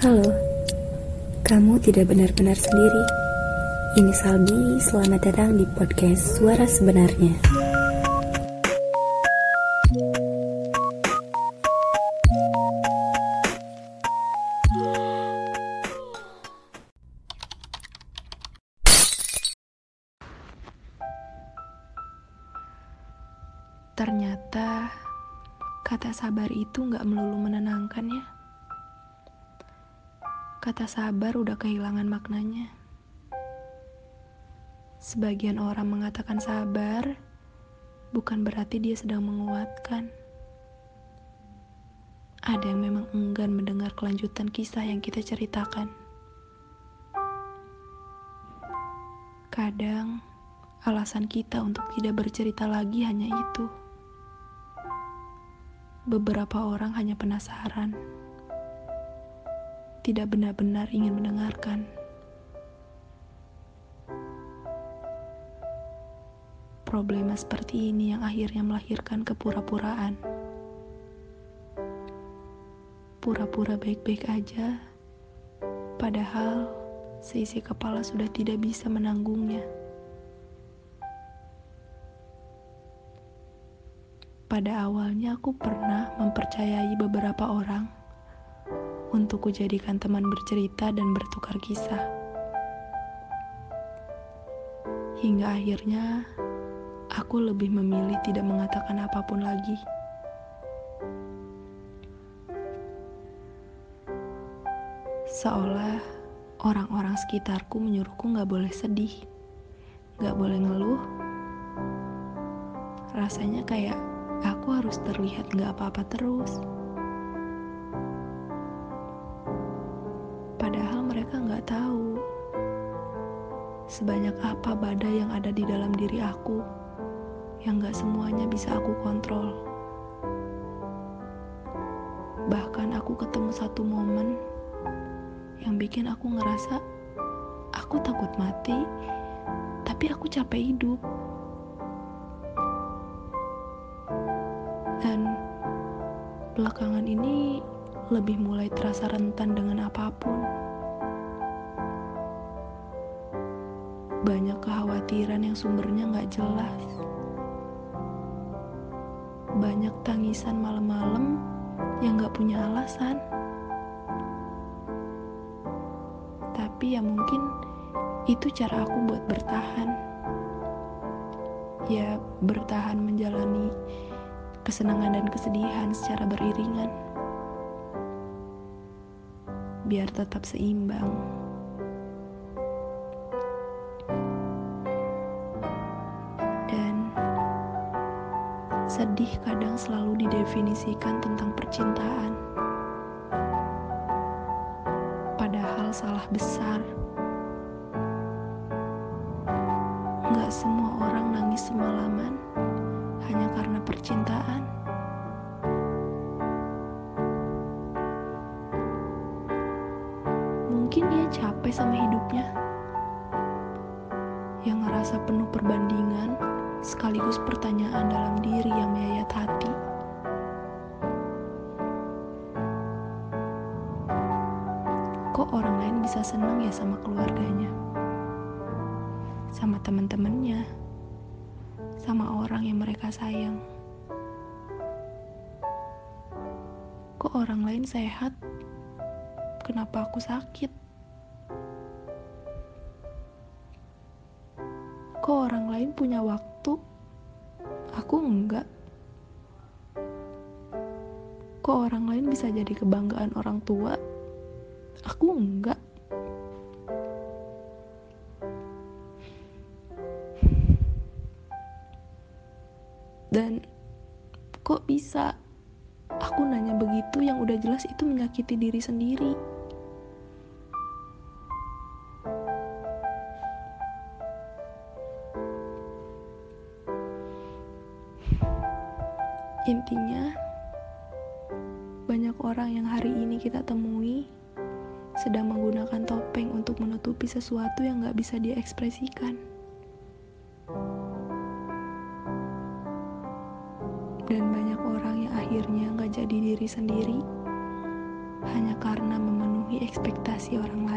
Halo, kamu tidak benar-benar sendiri. Ini Salbi, selamat datang di podcast Suara Sebenarnya. Ternyata kata sabar itu nggak melulu menenangkan ya. Kata sabar udah kehilangan maknanya. Sebagian orang mengatakan sabar bukan berarti dia sedang menguatkan. Ada yang memang enggan mendengar kelanjutan kisah yang kita ceritakan. Kadang alasan kita untuk tidak bercerita lagi hanya itu. Beberapa orang hanya penasaran, tidak benar-benar ingin mendengarkan. Problema seperti ini yang akhirnya melahirkan kepura-puraan. Pura-pura baik-baik aja, padahal seisi kepala sudah tidak bisa menanggungnya. Pada awalnya aku pernah mempercayai beberapa orang untuk kujadikan teman bercerita dan bertukar kisah. Hingga akhirnya aku lebih memilih tidak mengatakan apa pun lagi. Seolah orang-orang sekitarku menyuruhku gak boleh sedih, gak boleh ngeluh. Rasanya kayak aku harus terlihat gak apa-apa terus. Padahal mereka gak tahu sebanyak apa badai yang ada di dalam diri aku yang gak semuanya bisa aku kontrol. Bahkan aku ketemu satu momen yang bikin aku ngerasa aku takut mati, tapi aku capek hidup. Dan belakangan ini lebih mulai terasa rentan dengan apa pun. Banyak kekhawatiran yang sumbernya nggak jelas. Banyak tangisan malam-malam yang nggak punya alasan. Tapi ya mungkin itu cara aku buat bertahan. Ya bertahan menjalani kesenangan dan kesedihan secara beriringan. Biar tetap seimbang. Sedih kadang selalu didefinisikan tentang percintaan. Padahal salah besar. Gak semua orang nangis semalaman hanya karena percintaan. Mungkin dia capek sama hidupnya. Yang ngerasa penuh perbandingan sekaligus pertanyaan dalam diri yang menyayat hati. Kok orang lain bisa senang ya sama keluarganya? Sama teman-temannya? Sama orang yang mereka sayang? Kok orang lain sehat? Kenapa aku sakit? Kok orang lain punya waktu? Aku enggak. Kok orang lain bisa jadi kebanggaan orang tua? Aku enggak. Dan kok bisa aku nanya begitu yang udah jelas itu menyakiti diri sendiri. Intinya, banyak orang yang hari ini kita temui sedang menggunakan topeng untuk menutupi sesuatu yang gak bisa dia ekspresikan. Dan banyak orang yang akhirnya gak jadi diri sendiri hanya karena memenuhi ekspektasi orang